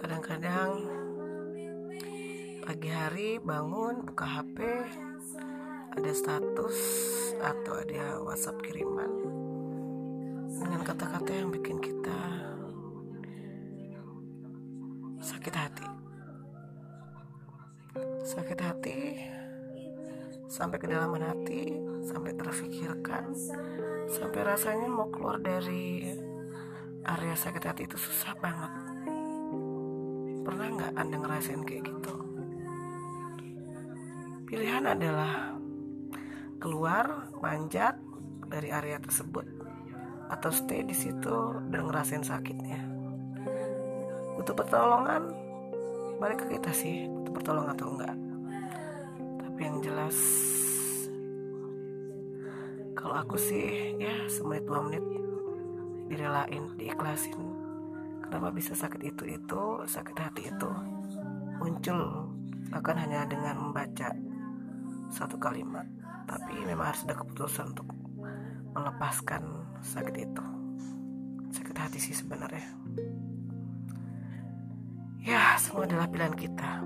Kadang-kadang pagi hari bangun buka HP ada status atau ada WhatsApp kiriman dengan kata-kata yang bikin kita sakit hati. Sakit hati sampai kedalaman hati, sampai terfikirkan, sampai rasanya mau keluar dari area sakit hati itu susah banget Pernah nggak Anda ngerasain kayak gitu? Pilihan adalah keluar, manjat dari area tersebut atau stay di situ dan ngerasain sakitnya. Butuh pertolongan, balik ke kita sih, butuh pertolongan atau enggak. Tapi yang jelas kalau aku sih ya semenit dua menit direlain, diikhlasin kenapa bisa sakit itu itu sakit hati itu muncul bahkan hanya dengan membaca satu kalimat. Tapi memang harus ada keputusan untuk melepaskan sakit itu. Sakit hati sih sebenarnya. Ya semua adalah pilihan kita